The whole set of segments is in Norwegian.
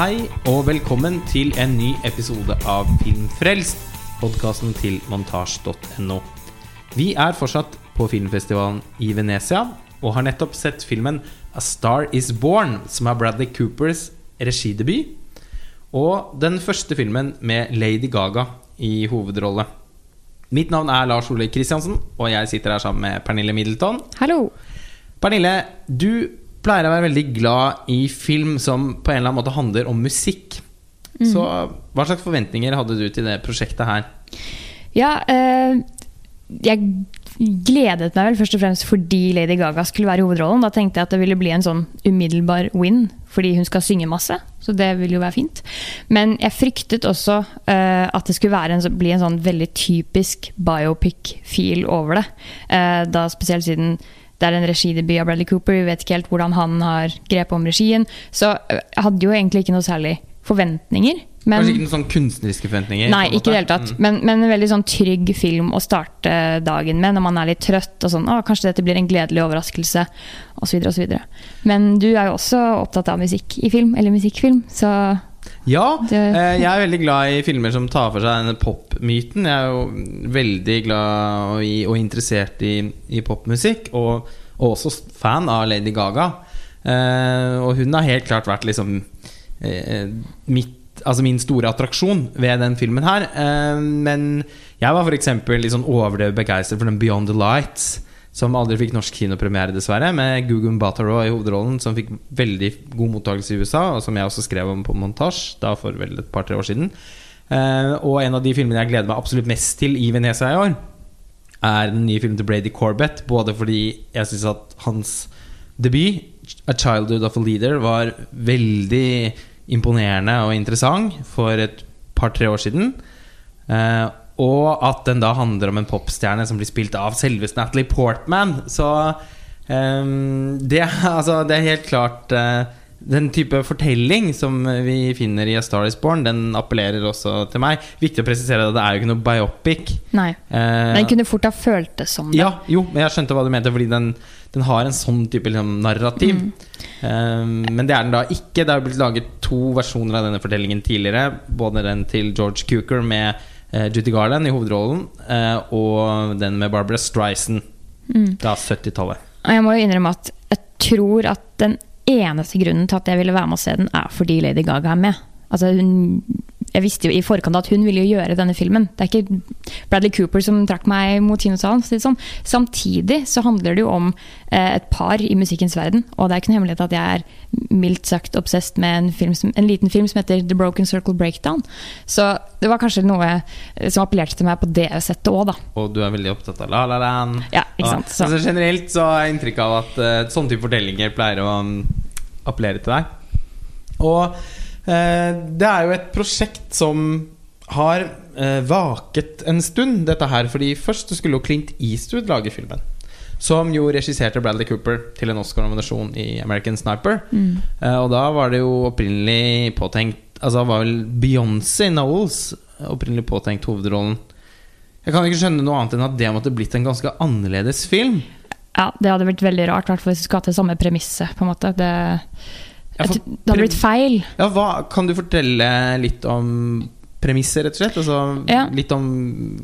Hei og velkommen til en ny episode av Filmfrelst, podkasten til montasj.no. Vi er fortsatt på filmfestivalen i Venezia og har nettopp sett filmen A Star Is Born, som er Bradley Coopers regidebut. Og den første filmen med Lady Gaga i hovedrolle. Mitt navn er Lars Ole Kristiansen, og jeg sitter her sammen med Pernille Middleton. Hallo. Pernille, du pleier å være veldig glad i film som på en eller annen måte handler om musikk. Så hva slags forventninger hadde du til det prosjektet her? Ja, eh, jeg gledet meg vel først og fremst fordi Lady Gaga skulle være hovedrollen. Da tenkte jeg at det ville bli en sånn umiddelbar win, fordi hun skal synge masse. Så det ville jo være fint. Men jeg fryktet også eh, at det skulle være en, bli en sånn veldig typisk biopic-feel over det. Eh, da spesielt siden det er en regidebut av Bradley Cooper, vi vet ikke helt hvordan han har grepet om regien. Så jeg hadde jo egentlig ikke noe særlig forventninger. Men, Kanskje ikke noen sånn kunstneriske forventninger? Nei, ikke i det hele tatt. Mm. Men, men en veldig sånn trygg film å starte dagen med når man er litt trøtt. og sånn, å, Kanskje dette blir en gledelig overraskelse, osv. osv. Men du er jo også opptatt av musikk i film, eller musikkfilm, så Ja, eh, jeg er veldig glad i filmer som tar for seg denne popmyten. Jeg er jo veldig glad i, og interessert i, i popmusikk, og, og også fan av Lady Gaga. Eh, og hun har helt klart vært liksom eh, mitt, altså min store attraksjon ved den filmen her. Men jeg var f.eks. litt sånn overdrevet begeistret for den Beyond the Lights. Som aldri fikk norsk kinopremiere, dessverre. Med Gugun Bataro i hovedrollen, som fikk veldig god mottakelse i USA, og som jeg også skrev om på montasje da for vel et par-tre år siden. Eh, og en av de filmene jeg gleder meg absolutt mest til i Venezia i år, er den nye filmen til Brady Corbett. Både fordi jeg syns at hans debut, 'A Childhood of a Leader', var veldig imponerende og interessant for et par-tre år siden. Eh, og at den da handler om en popstjerne som blir spilt av selveste Natalie Portman. Så um, det, altså, det er helt klart uh, Den type fortelling som vi finner i A Star Is Born, den appellerer også til meg. Viktig å presisere at det er jo ikke noe biopic. nei. uh, Men kunne fort ha følt det som det. ja, jo, men jeg skjønte hva du mente, fordi den, den har en sånn type liksom, narrativ. Eh, men det er den da ikke. Det har blitt laget to versjoner av denne fortellingen tidligere. Både den til George Cooker med eh, Judy Garland i hovedrollen, eh, og den med Barbara Streisand fra 70-tallet. Jeg må jo innrømme at jeg tror at den eneste grunnen til at jeg ville være med å se den, er fordi Lady Gaga er med. Altså hun, jeg visste jo i forkant at hun ville jo gjøre denne filmen. Det er ikke Bradley Cooper som trakk meg mot kinosalen. for å si det Sånn. Samtidig så handler det jo om eh, et par i musikkens verden. Og det er ikke noe hemmelighet at jeg er mildt sagt obsessed med en, film som, en liten film som heter The Broken Circle Breakdown. Så det var kanskje noe eh, som appellerte til meg på det settet òg, da. Og du er veldig opptatt av La La Land. Ja, ikke sant? Så. Altså, generelt så har jeg inntrykk av at uh, sånne type fortellinger pleier å um, appellere til deg. Og det er jo et prosjekt som har eh, vaket en stund, dette her. Fordi først skulle jo Clint Eastwood lage filmen. Som jo regisserte Bradley Cooper til en Oscar-nominasjon i American Sniper. Mm. og da var det jo opprinnelig påtenkt Altså var vel Beyoncé Knowles opprinnelig påtenkt hovedrollen. Jeg kan ikke skjønne noe annet enn at det måtte blitt en ganske annerledes film. Ja, det hadde blitt veldig rart, i hvert fall hvis du skulle hatt det samme premisset. på en måte. Det, Det har blitt feil. Ja, hva, Kan du fortelle litt om premisset, rett og slett? Altså, Ja. Litt om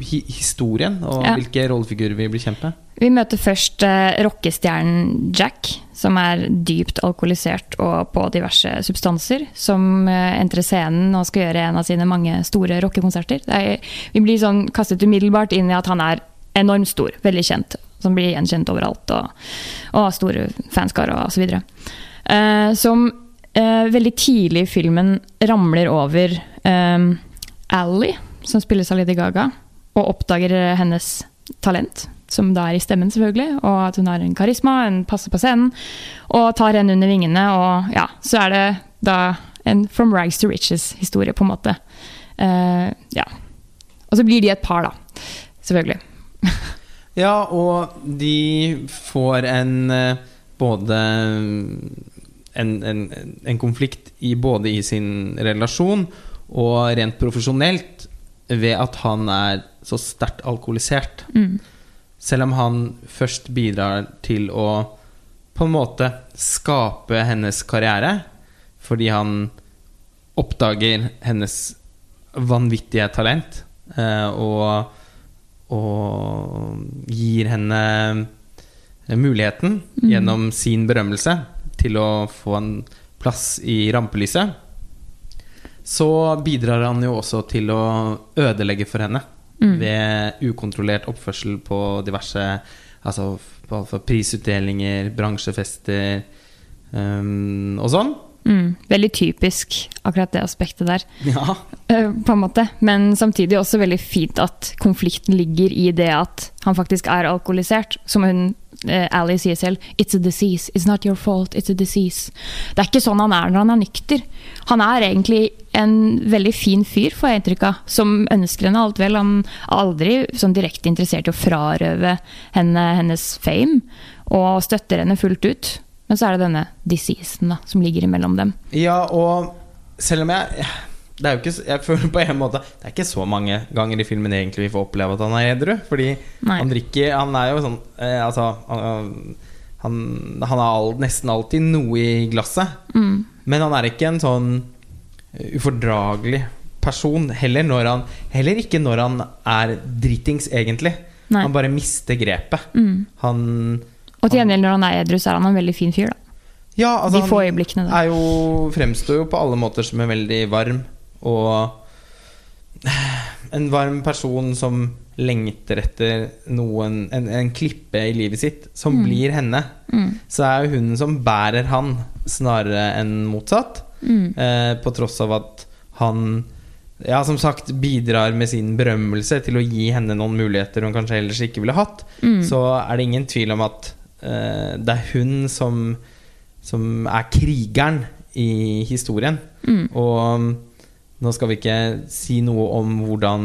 hi historien, og Ja. hvilke rollefigurer vi blir kjent med? Vi møter først uh, rockestjernen Jack, som er dypt alkoholisert og på diverse substanser. Som uh, entrer scenen og skal gjøre en av sine mange store rockekonserter. Er, vi blir sånn kastet umiddelbart inn i at han er enormt stor, veldig kjent. Som blir gjenkjent overalt, og, og har store fanskare og så videre. Eh, som eh, veldig tidlig i filmen ramler over eh, Ally, som spilles av Lady Gaga, og oppdager hennes talent, som da er i stemmen, selvfølgelig, og at hun har en karisma, en passer på scenen, og tar henne under vingene, og ja, så er det da en From Rags to Riches-historie, på en måte. Eh, ja. Og så blir de et par, da. Selvfølgelig. Ja, og de får en både en, en, en konflikt i både i sin relasjon og rent profesjonelt ved at han er så sterkt alkoholisert. Mm. Selv om han først bidrar til å på en måte skape hennes karriere, fordi han oppdager hennes vanvittige talent. eh, og, og gir henne muligheten, gjennom sin berømmelse, til å få en plass i rampelyset. Så bidrar han jo også til å ødelegge for henne ved ukontrollert oppførsel på diverse Altså på prisutdelinger, bransjefester um, og sånn. Mm, veldig typisk, akkurat det aspektet der. Ja. eh, på en måte. Men samtidig også veldig fint at konflikten ligger i det at han faktisk er alkoholisert. Som hun eh, Ali sier selv, 'It's a disease. It's not your fault. It's a disease'. Det er ikke sånn han er når han er nykter. Han er egentlig en veldig fin fyr, får jeg inntrykk av, som ønsker henne alt vel. Han er aldri sånn direkte interessert i å frarøve henne hennes fame, og støtter henne fullt ut. Men så er det denne diseasen da, som ligger imellom dem. Ja, og selv om jeg det er jo ikke, Jeg føler på en måte Det er ikke så mange ganger i filmen egentlig vi får oppleve at han er edru. Fordi Nei. han drikker Han er jo sånn eh, Altså Han, han, han har all, nesten alltid noe i glasset. Mm. Men han er ikke en sånn ufordragelig person. Heller, når han, heller ikke når han er dritings, egentlig. Nei. Han bare mister grepet. Mm. Han Og til gjengjeld når han er edru, så er han en veldig fin fyr, da. Ja, altså De få han øyeblikkene der. er jo, fremstår jo på alle måter som en veldig varm og En varm person som lengter etter noen En, en klippe i livet sitt, som blir henne. Mm. Så er jo hun som bærer han, snarere enn motsatt. Mm. Eh, på tross av at han ja, som sagt bidrar med sin berømmelse til å gi henne noen muligheter hun kanskje ellers ikke ville hatt, Mm. så er det ingen tvil om at eh, det er hun som, som er krigeren i historien. Mm. Og nå skal vi ikke si noe om hvordan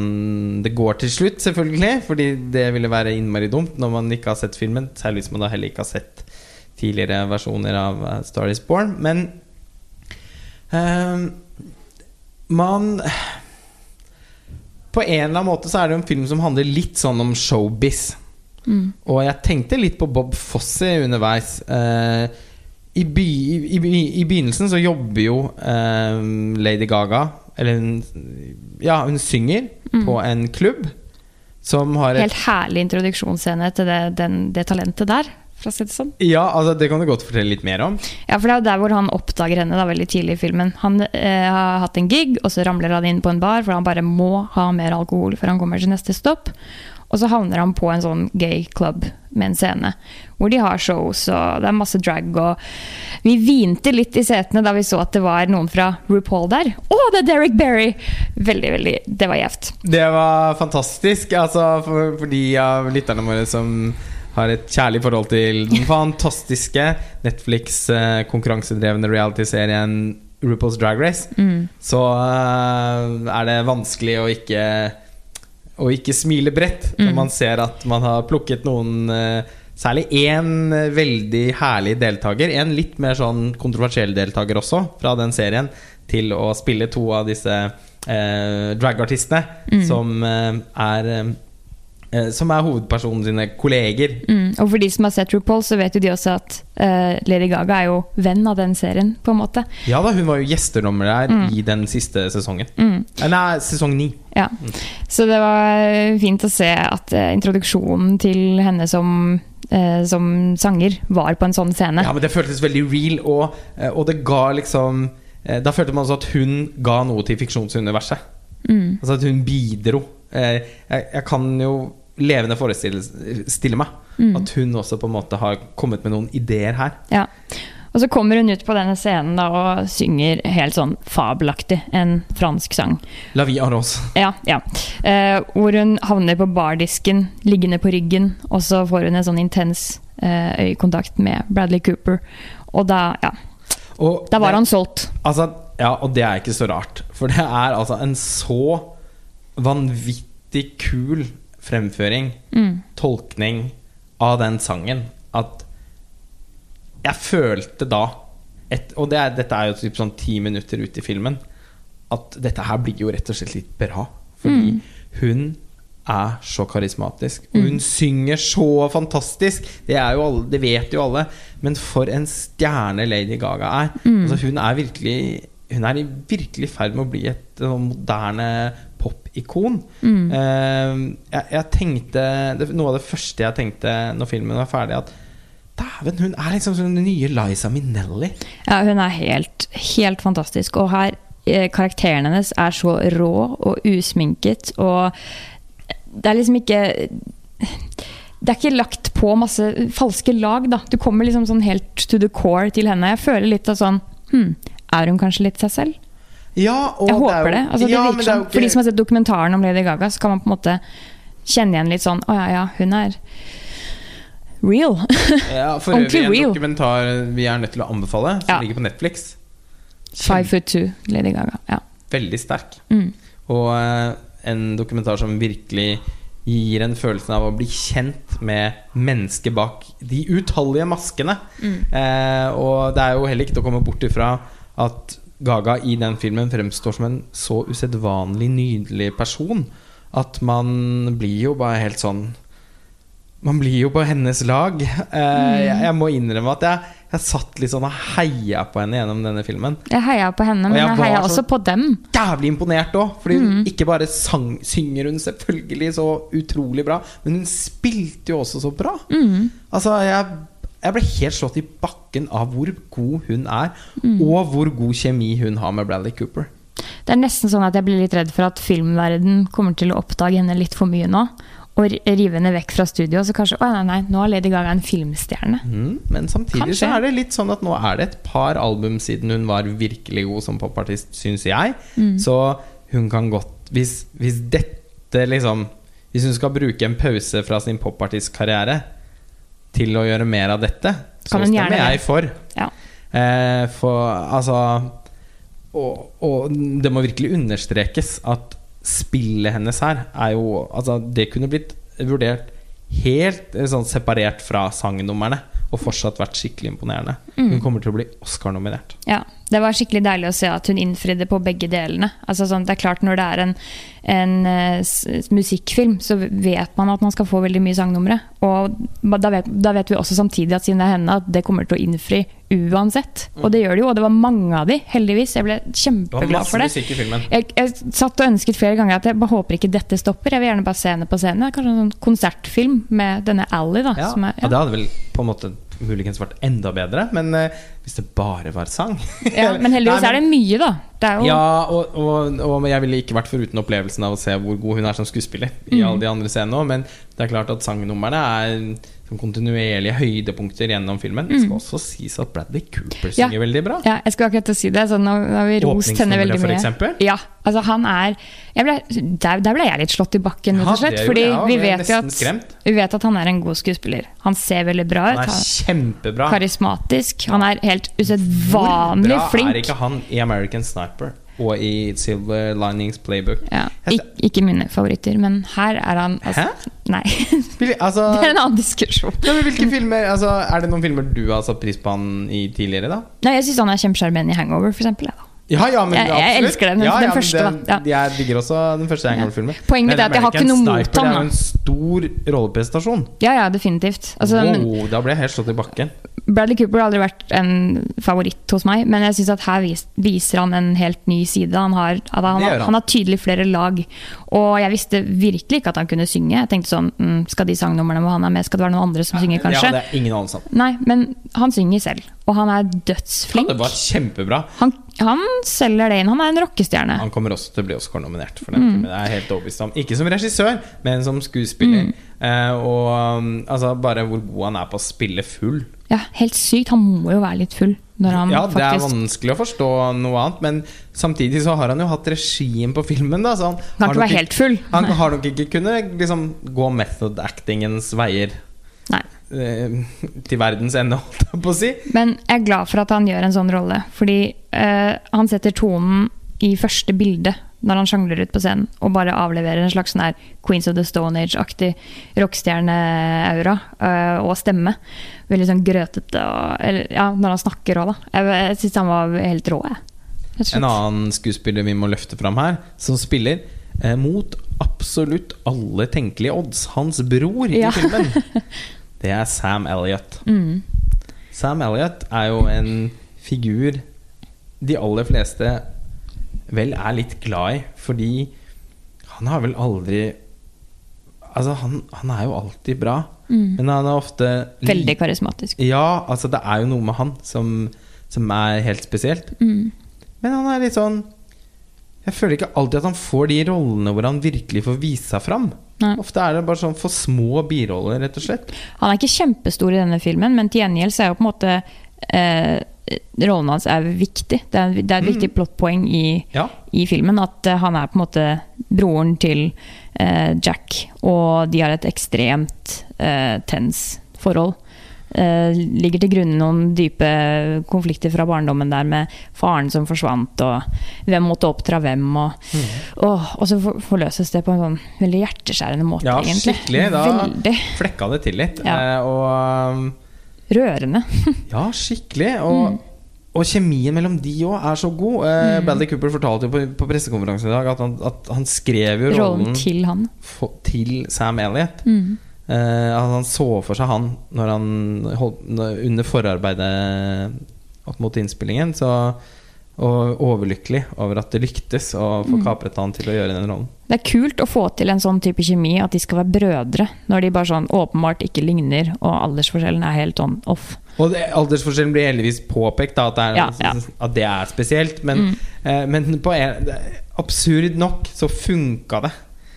det går til slutt, selvfølgelig, fordi det ville være innmari dumt når man ikke har sett filmen, særlig hvis man da heller ikke har sett tidligere versjoner av uh, Star Is Born. Men eh, man På en eller annen måte så er det en film som handler litt sånn om showbiz. Mm. Og jeg tenkte litt på Bob Fosse underveis. Eh, i, by, i, i, I begynnelsen så jobber jo eh, Lady Gaga Eller hun, ja, hun synger på en klubb som har et Helt herlig introduksjonsscene til det, den, det talentet der, for å si det sånn. Ja, altså det kan du godt fortelle litt mer om. Ja, for det er jo der hvor han oppdager henne da, veldig tidlig i filmen. Han eh, har hatt en gig, og så ramler han inn på en bar, for han bare må ha mer alkohol før han kommer til neste stopp. Og så havner han på en sånn gay club med en scene, hvor de har shows, og det er masse drag, og vi hvinte litt i setene da vi så at det var noen fra RuPaul der. Å, det er Derek Berry! Veldig, veldig Det var gjevt. Det var fantastisk. Altså for, for de av lytterne våre som har et kjærlig forhold til den fantastiske Netflix-konkurransedrevne reality-serien RuPaul's Drag Race, Mm. så uh, er det vanskelig å ikke Å ikke smile bredt når Mm. man ser at man har plukket noen eh, Særlig én eh, veldig herlig deltaker, en litt mer sånn kontroversiell deltaker også, fra den serien, til å spille to av disse eh, dragartistene Mm. som eh, er eh, Som er hovedpersonen sine kolleger. Mm. Og for de som har sett RuPaul, så vet jo de også at uh, Lady Gaga er jo venn av den serien, på en måte. Ja da, hun var jo gjestedommer der i den siste sesongen. Mm. Eh, Nei, sesong ni. Ja. Så det var fint å se at uh, introduksjonen til henne som, uh, som sanger var på en sånn scene. Ja, men det føltes veldig real, og, eh, og det ga liksom eh, Da følte man også at hun ga noe til fiksjonsuniverset. Mm. Altså at hun bidro. Eh, Jeg, jeg kan jo levende forestille meg Mm. at hun også på en måte har kommet med noen ideer her. Ja. Og så kommer hun ut på denne scenen da, og synger helt sånn fabelaktig en fransk sang. La vie à rose. Ja, ja. Eh, hvor hun havner på bardisken, liggende på ryggen, og så får hun en sånn intens eh, øyekontakt med Bradley Cooper. Og da, ja, Og da var det- han solgt. Altså, ja, og det er ikke så rart. For det er altså en så vanvittig kul fremføring, Mm. tolkning, av den sangen at jeg følte da et, Og det er, dette er jo typ sånn ti minutter ut i filmen. At dette her blir jo rett og slett litt bra. Fordi hun er så karismatisk. Og hun synger så fantastisk! Det, alle, det vet jo alle. Men for en stjerne Lady Gaga er. Altså, hun er virkelig Hun er i virkelig ferd med å bli et sånn moderne popikon. Eh, jeg, jeg tenkte det, Noe av det første jeg tenkte når filmen var ferdig, at dæven, hun er liksom den nye Liza Minnelli. Ja, hun er helt, helt fantastisk. Og her, eh, karakteren hennes er så rå og usminket, og det er liksom ikke Det er ikke lagt på masse falske lag, da. Du kommer liksom sånn helt to the core til henne. Jeg føler litt av sånn Hm, er hun kanskje litt seg selv? Ja, og Jeg er håper det. Altså, det ja, virker er jo For de som har sett dokumentaren om Lady Gaga, så kan man på en måte kjenne igjen litt sånn Å ja, ja, hun er real. Ja, for øvrig en real. dokumentar vi er nødt til å anbefale, som Ja. ligger på Netflix. Five foot two, Lady Gaga. Ja. Veldig sterk. Mm. Og eh, en dokumentar som virkelig gir en følelsen av å bli kjent med mennesket bak de utallige maskene. Eh, og det er jo heller ikke til å komme bort ifra at Gaga i den filmen fremstår som en så usedvanlig nydelig person at man blir jo bare helt sånn Man blir jo på hennes lag. Eh, jeg, jeg må innrømme at jeg, jeg satt litt sånn og heia på henne gjennom denne filmen Jeg heia på henne, Og men jeg jeg heia også på dem. jævlig imponert òg. Fordi hun ikke bare sang, synger hun selvfølgelig så utrolig bra, men hun spilte jo også så bra. Altså, jeg, jeg ble helt slått i bakken av hvor god hun er, og hvor god kjemi hun har med Bradley Cooper. Det er nesten sånn at jeg blir litt redd for at filmverden kommer til å oppdage henne litt for mye nå. Og ri- rive henne vekk fra studio. Så kanskje Å nei, nei, nå er Lady Gaga en filmstjerne. Mm, men samtidig Kanskje. så er det litt sånn at nå er det et par album siden hun var virkelig god som popartist, syns jeg. Så hun kan godt hvis, hvis dette liksom Hvis hun skal bruke en pause fra sin popartistkarriere til å gjøre mer av dette, så stemmer jeg for. Ja. Eh, for altså og, og det må virkelig understrekes at spillet hennes her er jo Altså, det kunne blitt vurdert helt eh, sånn separert fra sangnumrene og fortsatt vært skikkelig imponerende. Hun kommer til å bli Oscar-nominert. Ja, Det var skikkelig deilig å se at hun innfridde på begge delene. Altså sånn, det er klart Når det er en, en uh, musikkfilm, så vet man at man skal få veldig mye sangnumre. Og da vet, da vet vi også samtidig at siden det er henne, at det kommer til å innfri uansett. Og det gjør det jo, og det var mange av de, heldigvis. Jeg ble kjempeglad for det. Jeg, jeg satt og ønsket flere ganger at jeg bare håper ikke dette stopper. Jeg vil gjerne bare se henne på scenen. Kanskje en sånn konsertfilm med denne Ally, da. Ja, er, ja, det hadde vel på en måte muligens vært enda bedre, men eh, hvis det bare var sang ja, men heldigvis Nei, er det mye, da. Det jo Ja, og, og, og jeg ville ikke vært foruten opplevelsen av å se hvor god hun er som skuespiller i Mm. alle de andre scenene men det er klart at sangnumrene er som kontinuerlige høydepunkter gjennom filmen. Det skal også sies at Bradley Cooper Mm. Ja. synger veldig bra. Ja, jeg skulle akkurat si det. Så nå har vi rost henne veldig for mye. Ja, altså han er ble, der, der ble jeg litt slått i bakken, rett og slett. det Fordi vi vet, at, vi vet at han er en god skuespiller. Han ser veldig bra ut. Han er kjempebra. karismatisk. Han er helt Hvor usedvanlig bra er ikke han i American Sniper og i Silver Linings Playbook? Ja, ik ikke mine favoritter, men her er han altså, Hæ? Nei, Altså, det er en annen diskusjon. ja, filmer altså, Er det noen filmer du har satt pris på han i tidligere, da? Nei, Jeg syns han er kjempesjarmerende i Hangover, for eksempel. da. Ja, ja, men Jeg- jeg elsker den, den ja, ja, første, den- da. Jeg digger også den første Hangover-filmen. Poenget Men er at jeg har ikke noe mot ham. Det er jo en stor rolleprestasjon. Ja, ja, definitivt. Altså, men- da ble jeg helt slått i bakken. Bradley Cooper har aldri vært en favoritt hos meg, men jeg synes at her vis, viser han en helt ny side. Han har, han, han. han har tydelig flere lag. Og jeg visste virkelig ikke at han kunne synge. Jeg tenkte sånn, mm, Skal de sangnumrene hvor han er med, skal det være noen andre som synger, kanskje? Ja, det er ingen anelse. Nei, men han synger selv. Og han er Ja, dødsflink. det var kjempebra. Han, han selger det inn. Han er en rockestjerne. Han kommer også til å bli Oscar-nominert for den Mm. filmen. Det er helt overbevist om. Ikke som regissør, men som skuespiller. Mm. Eh, og um, altså, bare hvor god han er på å spille full. Ja, Helt sykt. Han må jo være litt full når han Ja, det er vanskelig å forstå noe annet, men samtidig så har han jo hatt regien på filmen. Da, så han Kan ikke være helt full. Han Nei. har nok ikke kunnet liksom, gå method actingens veier Nei. Eh, til verdens ende, holdt jeg på å si. Men jeg er glad for at han gjør en sånn rolle. Fordi eh, han setter tonen i første bilde når han sjangler ut på scenen, og bare avleverer en slags sånn her Queens of the Stone Age-aktig rockestjerne-aura eh, og stemme. Veldig sånn grøtete og eller, Ja, når han snakker òg, da. Jeg, jeg syns han var helt rå, jeg. En annen skuespiller vi må løfte fram her, som spiller eh, mot absolutt alle tenkelige odds. Hans bror Ja. i filmen. Det er Sam Elliot. Mm. Sam Elliot er jo en figur de aller fleste vel er litt glad i, fordi han har vel aldri Altså, han, han er jo alltid bra, Mm. men han er ofte Veldig karismatisk. Ja, altså, det er jo noe med han som, som er helt spesielt. Mm. Men han er litt sånn Jeg føler ikke alltid at han får de rollene hvor han virkelig får vise seg fram. Nei. Ofte er det bare sånn for små biroller, rett og slett. Han er ikke kjempestor i denne filmen, men til gjengjeld så er jo på en måte eh, rollen hans er viktig. Det er, det er et viktig plottpoeng i, Ja. i filmen at eh, han er på en måte broren til eh, Jack, og de har et ekstremt eh, tens forhold. Eh, ligger til grunne noen dype konflikter fra barndommen der med faren som forsvant, og hvem måtte oppdra hvem, og, mm. og så forløses det på en sånn veldig hjerteskjærende måte, Ja, egentlig. skikkelig. Da Veldig flekka det til litt. Ja. Eh, og um, rørende. Ja, skikkelig. Og, og kjemien mellom de òg er så god. Eh, Bradley Cooper fortalte jo på, på pressekonferansen i dag at han, at han skrev jo rollen, Rollen til han. for, til Sam Elliot. Mm. Eh, at han så for seg han når han holdt, under forarbeidet opp mot innspillingen. Så, og overlykkelig over at det lyktes å få kapret han til å gjøre den rollen. Det er kult å få til en sånn type kjemi, at de skal være brødre. Når de bare sånn åpenbart ikke ligner, og aldersforskjellen er helt on off. Og det, aldersforskjellen blir heldigvis påpekt, da, at, det er, Ja, ja. at det er spesielt. Men, eh, men på absurd nok så funka det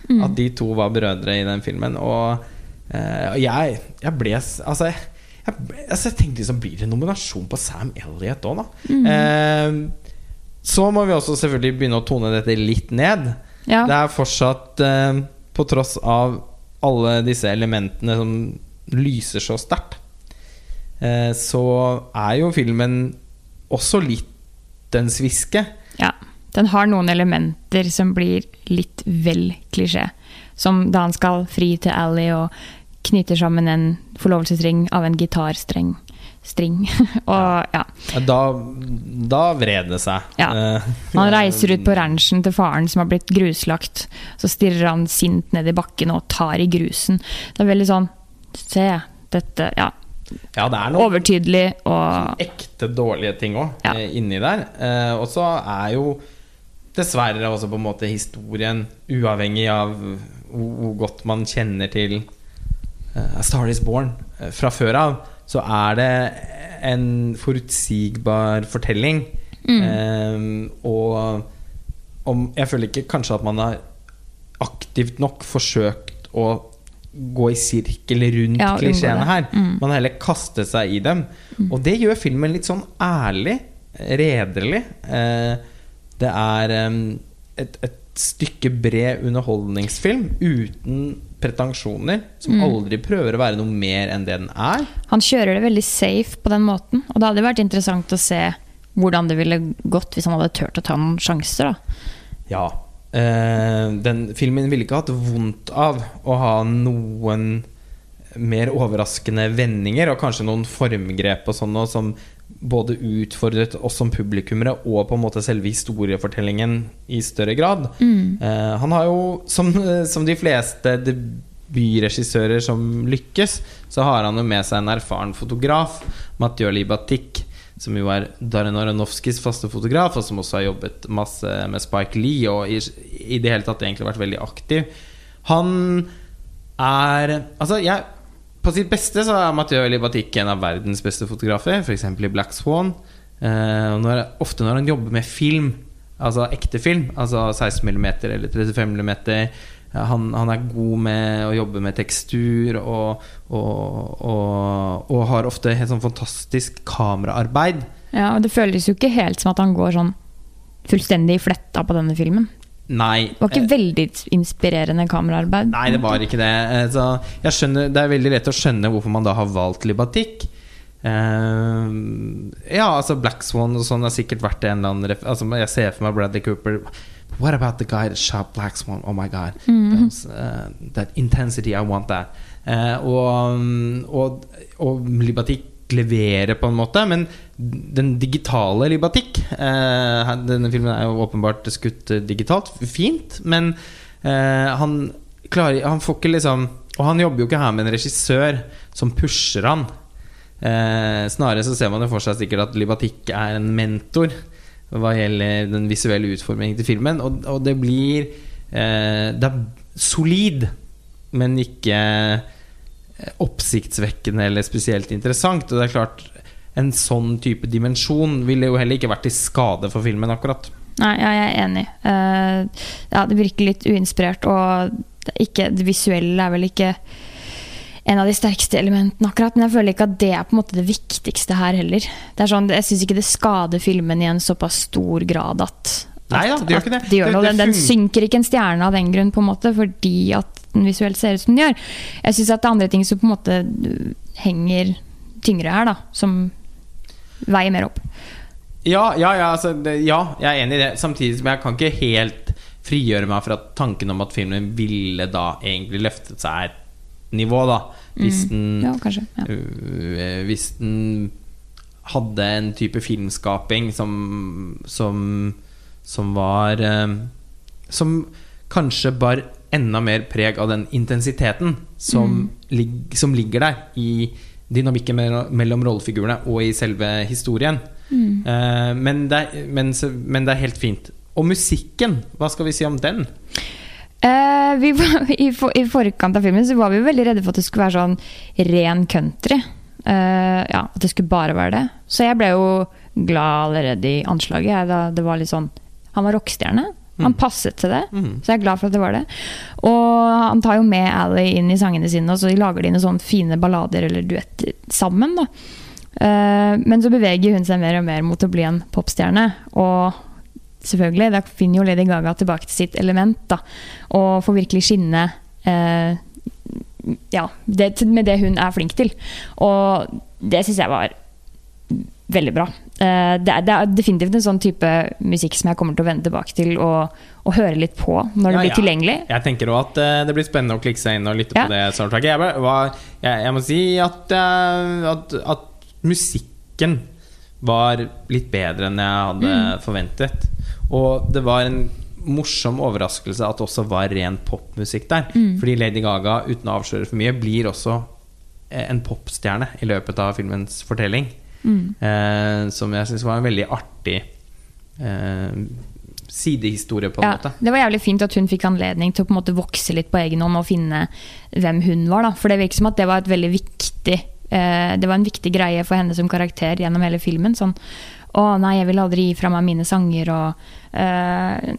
at de to var brødre i den filmen. Og og jeg, jeg ble Altså, jeg, jeg, jeg tenkte liksom Blir det nominasjon på Sam Elliot òg, da? Eh, så må vi også selvfølgelig begynne å tone dette litt ned. Ja. Det er fortsatt, uh, på tross av alle disse elementene som lyser så sterkt, så er jo filmen også litt en sviske. Ja. Den har noen elementer som blir litt vel klisjé. Som da han skal fri til Ally og knyter sammen en forlovelsesring av en gitarstreng. String. og ja. Da, da vred det seg. Ja. Eh, Han reiser ut på ranchen til faren som har blitt gruslagt. Så stirrer han sint ned i bakken og tar i grusen. Det er veldig sånn Se, dette Ja. ja, det er noe Overtydelig og ekte dårlige ting òg Ja. inni der. Eh, og så er jo dessverre også på en måte historien, uavhengig av hvor, godt man kjenner til eh, A Star Is Born eh, fra før av, så er det en forutsigbar fortelling. Eh, og om, jeg føler ikke kanskje at man har aktivt nok forsøkt å gå i sirkel rundt Ja, klisjeene her. her. Man har heller kastet seg i dem. Og det gjør filmen litt sånn ærlig, redelig. Uh, det er um, et, et stykke bred underholdningsfilm uten pretensjoner, som aldri prøver å være noe mer enn det den er. Han kjører det veldig safe på den måten. Og det hadde vært interessant å se hvordan det ville gått hvis han hadde turt å ta noen sjanser. da. Ja. Eh, den filmen ville ikke hatt vondt av å ha noen mer overraskende vendinger, og kanskje noen formgrep og sånn, som både utfordret oss som publikummere og på en måte selve historiefortellingen i større grad. Eh, han har jo, som, som de fleste debutregissører som lykkes, så har han jo med seg en erfaren fotograf, Mathieu Libatik, som jo er Darren Aronofskis faste fotograf, og som også har jobbet masse med Spike Lee, og i, i det hele tatt egentlig vært veldig aktiv. Han er Altså, jeg på sitt beste så er Mathieu Libatik en av verdens beste fotografer, f.eks. i Black Swan. Eh, når, ofte når han jobber med film, altså ekte film, altså 16 mm eller 35 mm han, han er god med å jobbe med tekstur og, og, og, og har ofte helt sånn fantastisk kameraarbeid. Ja, og Det føles jo ikke helt som at han går sånn fullstendig fletta på denne filmen. Nei. Det var ikke veldig inspirerende kameraarbeid. Nei, det var ikke det. Eh, Så jeg skjønner, det er veldig lett å skjønne hvorfor man da har valgt libatikk. Uh, ja, altså Black Swan og sånn har sikkert vært en eller annen altså, Jeg ser for meg Bradley Cooper. What about the guy that shot Black Swan? Oh my god. Those, uh, that intensity, I want that. Uh, og, og, og libatikk leverer på en måte, men den digitale Libatik. Eh, denne filmen er jo åpenbart skutt digitalt. Fint, men eh, han klarer Han får ikke liksom Og han jobber jo ikke her med en regissør som pusher han. Eh, snarere så ser man jo for seg sikkert at Libatik er en mentor hva gjelder den visuelle utformingen til filmen. Og, og det blir eh, Det er solid, men ikke eh, oppsiktsvekkende eller spesielt interessant. Og det er klart en sånn type dimensjon ville jo heller ikke vært til skade for filmen, akkurat. Nei, ja, jeg er enig. Uh, ja, det virker litt uinspirert, og det, ikke, det visuelle er vel ikke en av de sterkeste elementene, akkurat. Men jeg føler ikke at det er på en måte det viktigste her heller. Det er sånn, jeg syns ikke det skader filmen i en såpass stor grad at, Nei, da, det gjør ikke det. det gjør Det- Den, den synker ikke en stjerne av den grunn, på en måte, fordi at den visuelt ser ut som den gjør. Jeg syns at det er andre ting som på en måte henger tyngre her, da. Som veier mer opp. Ja, ja, ja, altså, det, ja, jeg er enig i det. Samtidig som jeg kan ikke helt frigjøre meg fra tanken om at filmen ville da egentlig løftet seg et nivå, da. Hvis den Mm. Ja, kanskje. Ja. øh, Hvis den hadde en type filmskaping som Som, som var øh, Som kanskje bar enda mer preg av den intensiteten som, lig, som ligger der i dynamikken mellom, rollefigurene og i selve historien. Eh, men, det er, men, men det er helt fint. Og musikken, hva skal vi si om den? Uh, vi, var- i, for, I forkant av filmen så var vi jo veldig redde for at det skulle være sånn ren country. Uh, ja, At det skulle bare være det. Så jeg ble jo glad allerede i anslaget. Jeg, da det var litt sånn Han var rockestjerne. Han passet til det, mm. så jeg er glad for at det var det. Og han tar jo med Ally inn i sangene sine, og så lager de noen sånne fine ballader eller duetter sammen. da Uh, Men så beveger hun seg mer og mer mot å bli en popstjerne. Og selvfølgelig, da finner jo Lady Gaga tilbake til sitt element. da Og får virkelig skinne uh, ja, det, med det hun er flink til. Og det syns jeg var veldig bra. Eh, det, er, det er definitivt en sånn type musikk som jeg kommer til å vende tilbake til og, og høre litt på når det Ja, blir ja. tilgjengelig. Jeg tenker også at eh, det blir spennende å klikke seg inn og lytte Ja. på det soundtracket. Jeg, bare- var, jeg, jeg må si at, eh, at, at musikken var litt bedre enn jeg hadde Mm. forventet. Og det var en morsom overraskelse at det også var ren popmusikk der. Mm. Fordi Lady Gaga, uten å avsløre for mye, blir også en popstjerne i løpet av filmens fortelling. Mm. Eh, som jeg syns var en veldig artig eh, sidehistorie, på en Ja, måte. det var jævlig fint at hun fikk anledning til å på en måte vokse litt på egen hånd og finne hvem hun var. Da. For det virker som at det var et veldig viktig eh, Det var en viktig greie for henne som karakter gjennom hele filmen. Sånn Å nei, jeg vil aldri gi fra meg mine sanger og, eh,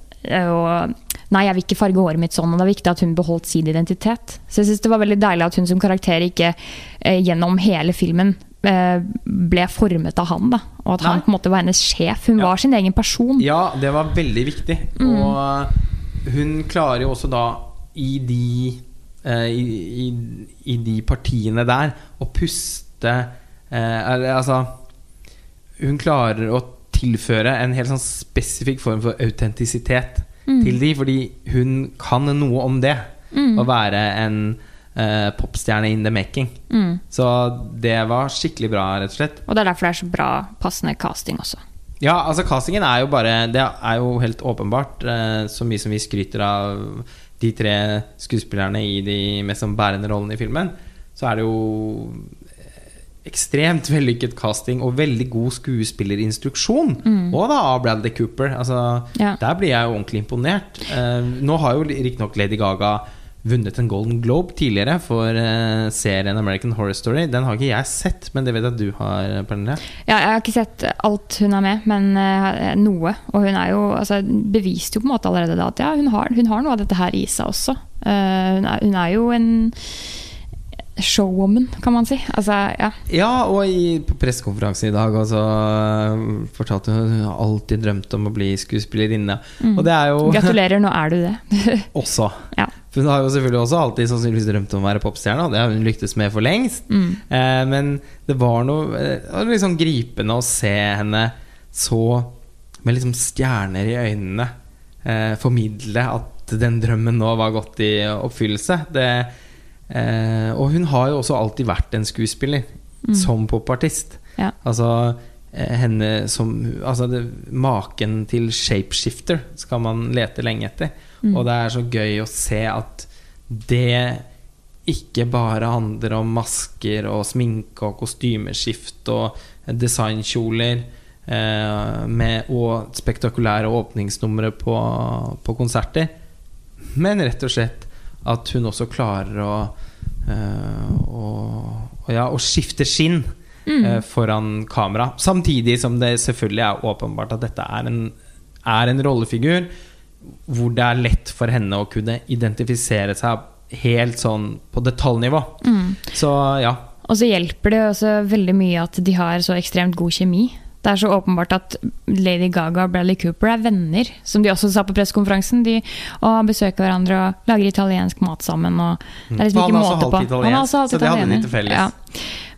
og Nei, jeg vil ikke farge håret mitt sånn. Og det er viktig at hun beholdt sin identitet. Så jeg synes det var veldig deilig at hun som karakter ikke eh, gjennom hele filmen ble formet av han. Da. Og at han Nei. på en måte var hennes sjef. Hun Ja. var sin egen person. Ja, det var veldig viktig. Mm. Og hun klarer jo også da i de eh, i, i, I de partiene der å puste eh, Altså Hun klarer å tilføre en helt sånn spesifikk form for autentisitet Mm. til de, fordi hun kan noe om det. Å være en eh, popstjerne in the making. Mm. Så det var skikkelig bra, rett og slett. Og det er derfor det er så bra passende casting også. Ja, altså castingen er jo bare Det er jo helt åpenbart. Eh, så mye som vi skryter av de tre skuespillerne i de mest sånn bærende rollene i filmen, så er det jo ekstremt vellykket casting og veldig god skuespillerinstruksjon. Og da av Bradley Cooper. Altså, Ja. Der blir jeg jo ordentlig imponert. Eh, nå har jo riktignok Lady Gaga vunnet en Golden Globe tidligere for uh, serien American Horror Story. Den har ikke jeg sett, men det vet jeg at du har, Pernille. Ja, jeg har ikke sett alt hun er med, men uh, noe. Og hun er jo altså, beviste jo på en måte allerede da at ja, hun har, hun har noe av dette her i seg også. Uh, hun, er, hun er jo en showwoman, kan man si. Altså, ja. Ja, og i, på pressekonferansen i dag også, øh, fortalte hun hun har alltid drømt om å bli skuespillerinne. Og det er jo Gratulerer, nå er du det. også. ja. For hun har jo selvfølgelig også alltid sannsynligvis drømt om å være popstjerne, og det har hun lyktes med for lengst. Eh, men det var noe eh, sånn gripende å se henne så med liksom stjerner i øynene eh, formidle at den drømmen nå var gått i oppfyllelse. Det, eh, og hun har jo også alltid vært en skuespiller, som popartist. Ja. Altså henne som Altså det, maken til shapeshifter skal man lete lenge etter. Mm. Og det er så gøy å se at det ikke bare handler om masker og sminke og kostymeskift og designkjoler eh, med, og spektakulære åpningsnumre på, på konserter, men rett og slett at hun også klarer å, eh, å, å, ja, å skifte skinn Mm. eh, foran kamera. Samtidig som det selvfølgelig er åpenbart at dette er en, er en rollefigur hvor det er lett for henne å kunne identifisere seg helt sånn på detaljnivå. Mm. Så ja. Og så hjelper det også veldig mye at de har så ekstremt god kjemi. Det er så åpenbart at Lady Gaga og Bradley Cooper er venner, som de også sa på pressekonferansen. De besøker hverandre og lager italiensk mat sammen. Og det er liksom ikke måte på. Han er også halvt så det hadde de til felles. Ja.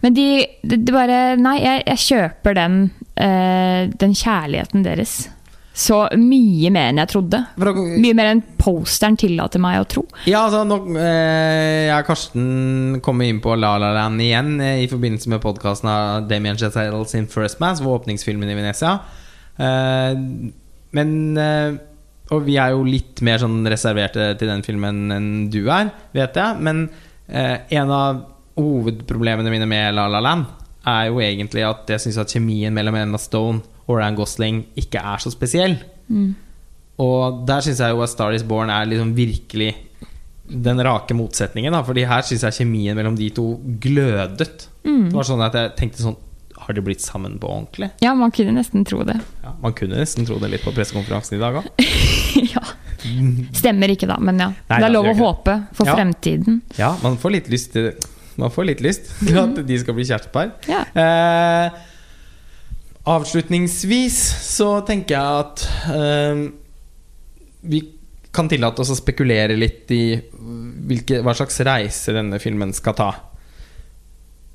Men de, de, de bare Nei, jeg, jeg kjøper den, uh, den kjærligheten deres. Så mye mer enn jeg trodde. Mye mer enn posteren tillater meg å tro. Ja, altså nå eh, Jeg og Karsten kommer inn på La La Land igjen eh, i forbindelse med podkasten av Damien Chazelle sin First Mass, var åpningsfilmen i Venezia. Eh, men eh, Og vi er jo litt mer sånn reserverte til den filmen enn du er, vet jeg. Men eh, en av hovedproblemene mine med La La Land er jo egentlig at jeg syns at kjemien mellom Emma Stone og Ryan Gosling ikke er så spesiell. Og der syns jeg jo at Star Is Born er liksom virkelig den rake motsetningen. Da. Fordi her syns jeg kjemien mellom de to glødet. Det var sånn at jeg tenkte sånn Har de blitt sammen på ordentlig? Ja, man kunne nesten tro det. Ja, man kunne nesten tro det litt på pressekonferansen i dag òg. ja. Stemmer ikke, da, men ja. Nei, det er lov å håpe for Ja. fremtiden. Ja, man får litt lyst til Man får litt lyst til at de skal bli kjærestepar. Ja. Eh, avslutningsvis så tenker jeg at eh, vi kan tillate oss å spekulere litt i hvilke, hva slags reise denne filmen skal ta.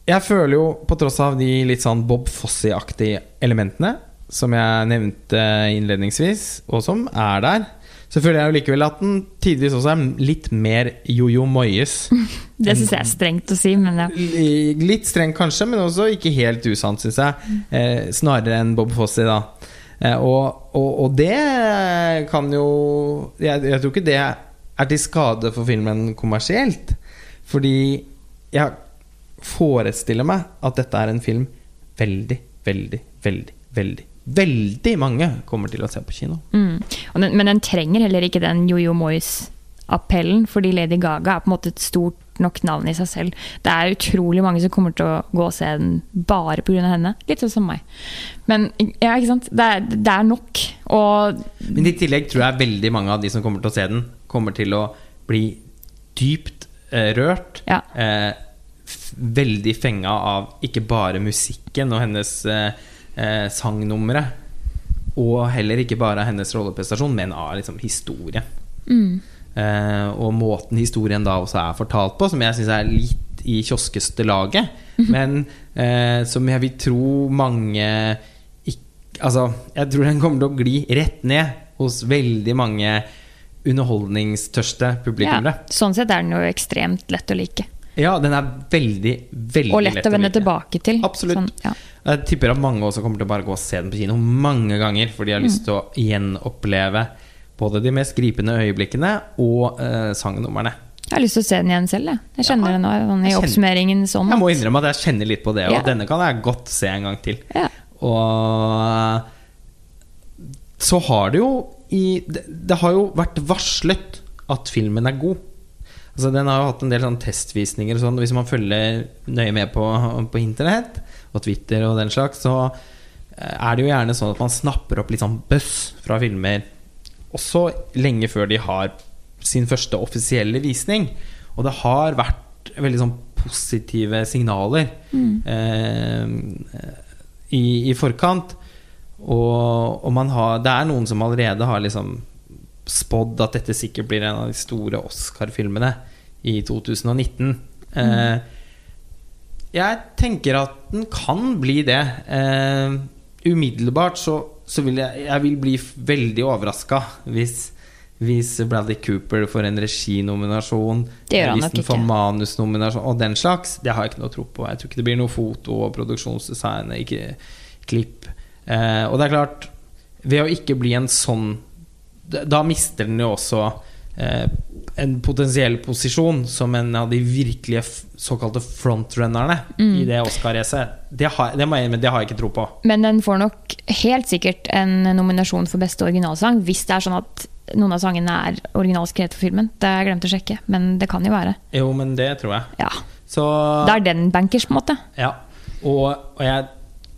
Jeg føler jo, på tross av de litt sånn Bob Fosse-aktige elementene som jeg nevnte innledningsvis, og som er der, så føler jeg jo likevel at den tidvis også er litt mer Jojo Moyes. Det syns jeg er strengt å si, men ja. Litt streng kanskje, men også ikke helt usant, syns jeg. Eh, snarere enn Bob Fossi, da. Eh, og, og, og det kan jo jeg, jeg tror ikke det er til skade for filmen kommersielt. Fordi jeg forestiller meg at dette er en film veldig, veldig, veldig, veldig Veldig mange kommer til å se på kino. Mm. Den, men den trenger heller ikke den Jojo Moyes-appellen, fordi Lady Gaga er på en måte et stort nok navn i seg selv. Det er utrolig mange som kommer til å gå og se den bare pga. henne. Litt sånn som meg. Men ja, ikke sant? Det er, det er nok. Og Men i tillegg tror jeg veldig mange av de som kommer til å se den, kommer til å bli dypt eh, rørt. Ja. Eh, veldig fenga av ikke bare musikken og hennes eh, eh, sangnummeret. Og heller ikke bare av hennes rolleprestasjon, men av liksom historien. mm, Eh, og måten historien da også er fortalt på, som jeg syns er litt i kioskeste laget. Men eh, som jeg vil tro mange ikk- Altså, jeg tror den kommer til å gli rett ned hos veldig mange underholdningstørste ja, sånn sett er den jo ekstremt lett å like. Ja. den er veldig, veldig Og lett å vende tilbake til. Absolutt. Sånn, ja. Jeg tipper at mange også kommer til å bare gå og se den på kino mange ganger, for de har lyst Mm. til å gjenoppleve både de mest gripende øyeblikkene og eh, sangnumrene. Jeg har lyst til å se den igjen selv. Jeg, jeg kjenner Ja, det nå sånn, i kjenner- oppsummeringen. Sånn. Jeg må innrømme at jeg kjenner litt på det, og Ja. denne kan jeg godt se en gang til. Ja. Og så har det jo i det, det har jo vært varslet at filmen er god. Altså Den har jo hatt en del sånn testvisninger og sånn. Hvis man følger nøye med på, på internett og Twitter og den slags, så eh, er det jo gjerne sånn at man snapper opp litt sånn buzz fra filmer også lenge før de har sin første offisielle visning. Og det har vært veldig sånn positive signaler eh, i, i forkant. Og, og man har, det er noen som allerede har liksom spådd at dette sikkert blir en av de store Oscar-filmene i 2019. Eh, jeg tenker at den kan bli det. Eh, umiddelbart så, så vil jeg, jeg vil bli veldig overraska hvis, hvis Bradley Cooper får en reginominasjon. Det gjør han hvis nok den får ikke. manusnominasjon og den slags. Det har jeg ikke noe tro på. Jeg tror ikke det blir noe foto og produksjonsdesign. Ikke, klipp. Eh, og det er klart, ved å ikke bli en sånn Da mister den jo også eh, en potensiell posisjon som en av de virkelige såkalte frontrunnerne i det Oscar-racet. Det, har- det, må jeg- men det har jeg ikke tro på. Men den får nok helt sikkert en nominasjon for beste originalsang, hvis det er sånn at noen av sangene er originalskrevet for filmen. Det har jeg glemt å sjekke, men det kan jo være. Jo, men det tror jeg. Ja. Så Det er den bankers, på en måte. Ja, og, og jeg,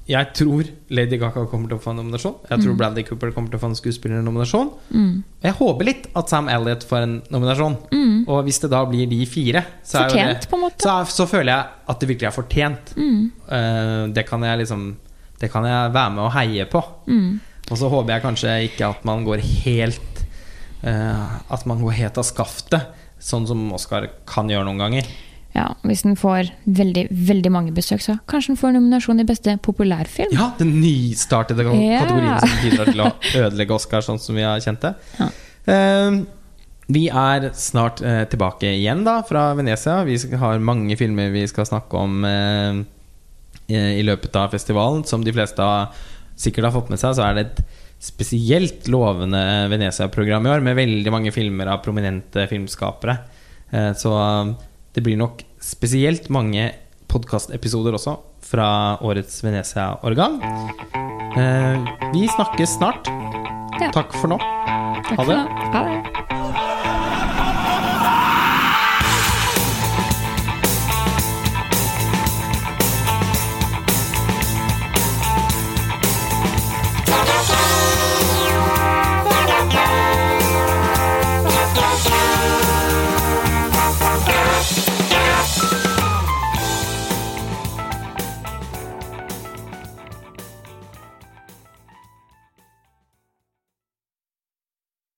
jeg tror Lady Gaga kommer til å få en nominasjon. Jeg tror Bradley Cooper kommer til å få en skuespillernominasjon. Og jeg håper litt at Sam Elliot får en nominasjon. Og hvis det da blir de fire, så, Fortjent, det, på en måte. så, er- så føler jeg at det virkelig er fortjent. Uh, det kan jeg liksom Det kan jeg være med og heie på. Og så håper jeg kanskje ikke at man går helt uh, At man går helt av skaftet, sånn som Oscar kan gjøre noen ganger. Ja, Hvis den får veldig veldig mange besøk, så kanskje den får nominasjon i beste populærfilm. Ja, den nystartede Ja. kategorien som bidrar til å ødelegge Oscar, sånn som vi har kjent det. Ja. Eh, vi er snart uh, tilbake igjen da fra Venezia. Vi har mange filmer vi skal snakke om uh, i løpet av festivalen. Som de fleste har, sikkert har fått med seg, så er det et spesielt lovende Venezia-program i år, med veldig mange filmer av prominente filmskapere. Uh, så det blir nok spesielt mange podkastepisoder også fra årets Venezia-årgang. Eh, vi snakkes snart. Ja. Takk for nå. Takk Ha for nå. Ha det.